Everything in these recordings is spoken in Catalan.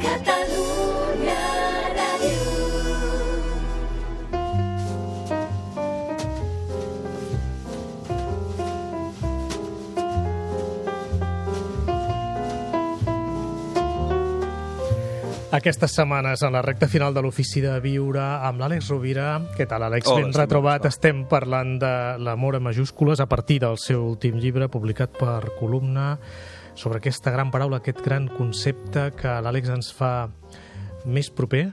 Catalunya Ràdio. Aquestes setmanes, en la recta final de l'Ofici de Viure, amb l'Àlex Rovira. Què tal, Àlex? Hola, Ben retrobat. bon Estem parlant de l'amor a majúscules a partir del seu últim llibre, publicat per Columna, sobre aquesta gran paraula, aquest gran concepte que l'Àlex ens fa més proper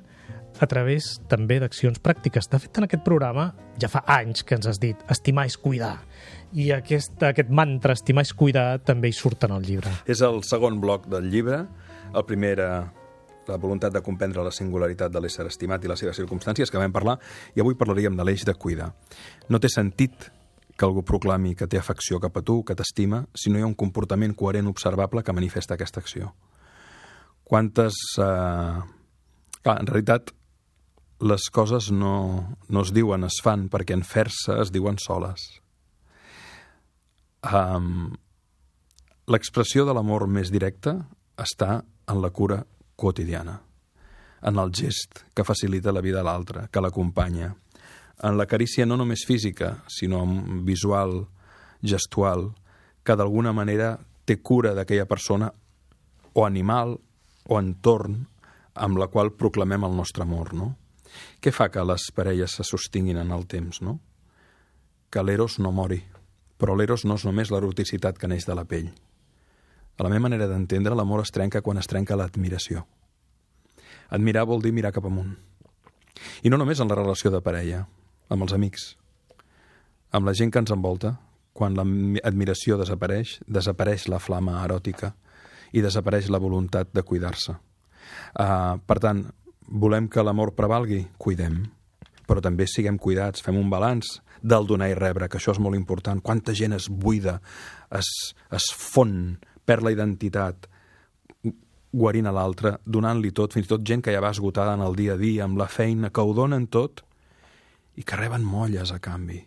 a través també d'accions pràctiques. De fet, en aquest programa ja fa anys que ens has dit estimar és cuidar. I aquest, aquest mantra, estimar és cuidar, també hi surt en el llibre. És el segon bloc del llibre. El primer era la voluntat de comprendre la singularitat de l'ésser estimat i les seves circumstàncies, que vam parlar, i avui parlaríem de l'eix de cuidar. No té sentit que algú proclami que té afecció cap a tu, que t'estima, si no hi ha un comportament coherent observable que manifesta aquesta acció. Quantes... Eh... Clar, en realitat, les coses no, no es diuen, es fan, perquè en fer-se es diuen soles. Um, L'expressió de l'amor més directa està en la cura quotidiana, en el gest que facilita la vida a l'altre, que l'acompanya, en la carícia no només física, sinó visual, gestual, que d'alguna manera té cura d'aquella persona o animal o entorn amb la qual proclamem el nostre amor, no? Què fa que les parelles se sostinguin en el temps, no? Que l'eros no mori, però l'eros no és només l'eroticitat que neix de la pell. A la meva manera d'entendre, l'amor es trenca quan es trenca l'admiració. Admirar vol dir mirar cap amunt. I no només en la relació de parella, amb els amics, amb la gent que ens envolta, quan l'admiració desapareix, desapareix la flama eròtica i desapareix la voluntat de cuidar-se. Uh, per tant, volem que l'amor prevalgui? Cuidem. Però també siguem cuidats, fem un balanç del donar i rebre, que això és molt important. Quanta gent es buida, es, es fon, perd la identitat, guarint a l'altre, donant-li tot, fins i tot gent que ja va esgotada en el dia a dia, amb la feina, que ho donen tot i que reben molles a canvi.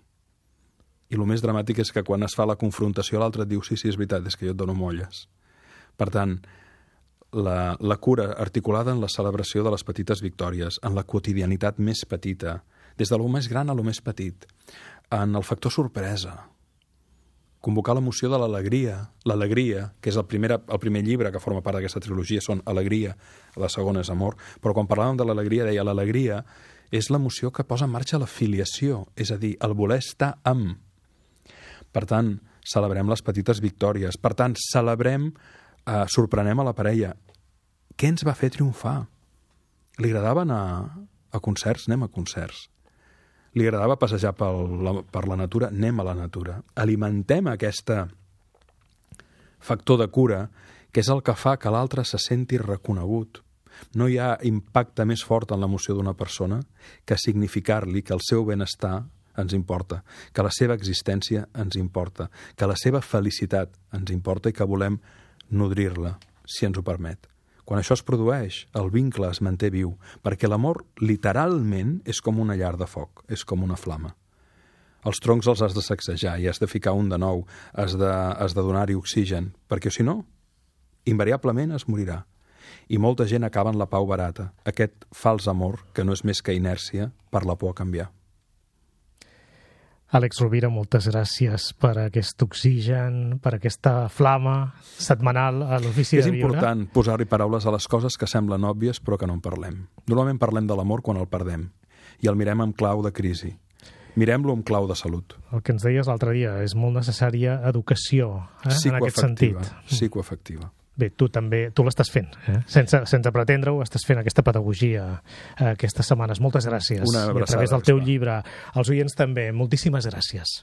I el més dramàtic és que quan es fa la confrontació l'altre et diu sí, sí, és veritat, és que jo et dono molles. Per tant, la, la cura articulada en la celebració de les petites victòries, en la quotidianitat més petita, des de lo més gran a lo més petit, en el factor sorpresa, convocar l'emoció de l'alegria, l'alegria, que és el primer, el primer llibre que forma part d'aquesta trilogia, són alegria, la segona és amor, però quan parlàvem de l'alegria deia l'alegria és l'emoció que posa en marxa la filiació, és a dir, el voler estar amb. Per tant, celebrem les petites victòries, per tant, celebrem, eh, sorprenem a la parella. Què ens va fer triomfar? Li agradava anar a concerts? Anem a concerts li agradava passejar pel, la, per la natura, anem a la natura. Alimentem aquesta factor de cura, que és el que fa que l'altre se senti reconegut. No hi ha impacte més fort en l'emoció d'una persona que significar-li que el seu benestar ens importa, que la seva existència ens importa, que la seva felicitat ens importa i que volem nodrir-la, si ens ho permet. Quan això es produeix, el vincle es manté viu, perquè l'amor literalment és com una llar de foc, és com una flama. Els troncs els has de sacsejar i has de ficar un de nou, has de, has de donar-hi oxigen, perquè si no, invariablement es morirà. I molta gent acaba en la pau barata, aquest fals amor que no és més que inèrcia per la por a canviar. Àlex Rovira, moltes gràcies per aquest oxigen, per aquesta flama setmanal a l'ofici de És viure. important posar-hi paraules a les coses que semblen òbvies però que no en parlem. Normalment parlem de l'amor quan el perdem i el mirem amb clau de crisi. Mirem-lo amb clau de salut. El que ens deies l'altre dia, és molt necessària educació eh, en aquest sentit. Psicoafectiva. Bé, tu també, tu l'estàs fent, eh? sense, sense pretendre-ho, estàs fent aquesta pedagogia eh, aquestes setmanes. Moltes gràcies. Una I a abraçada, través del teu llibre, als oients també, moltíssimes gràcies.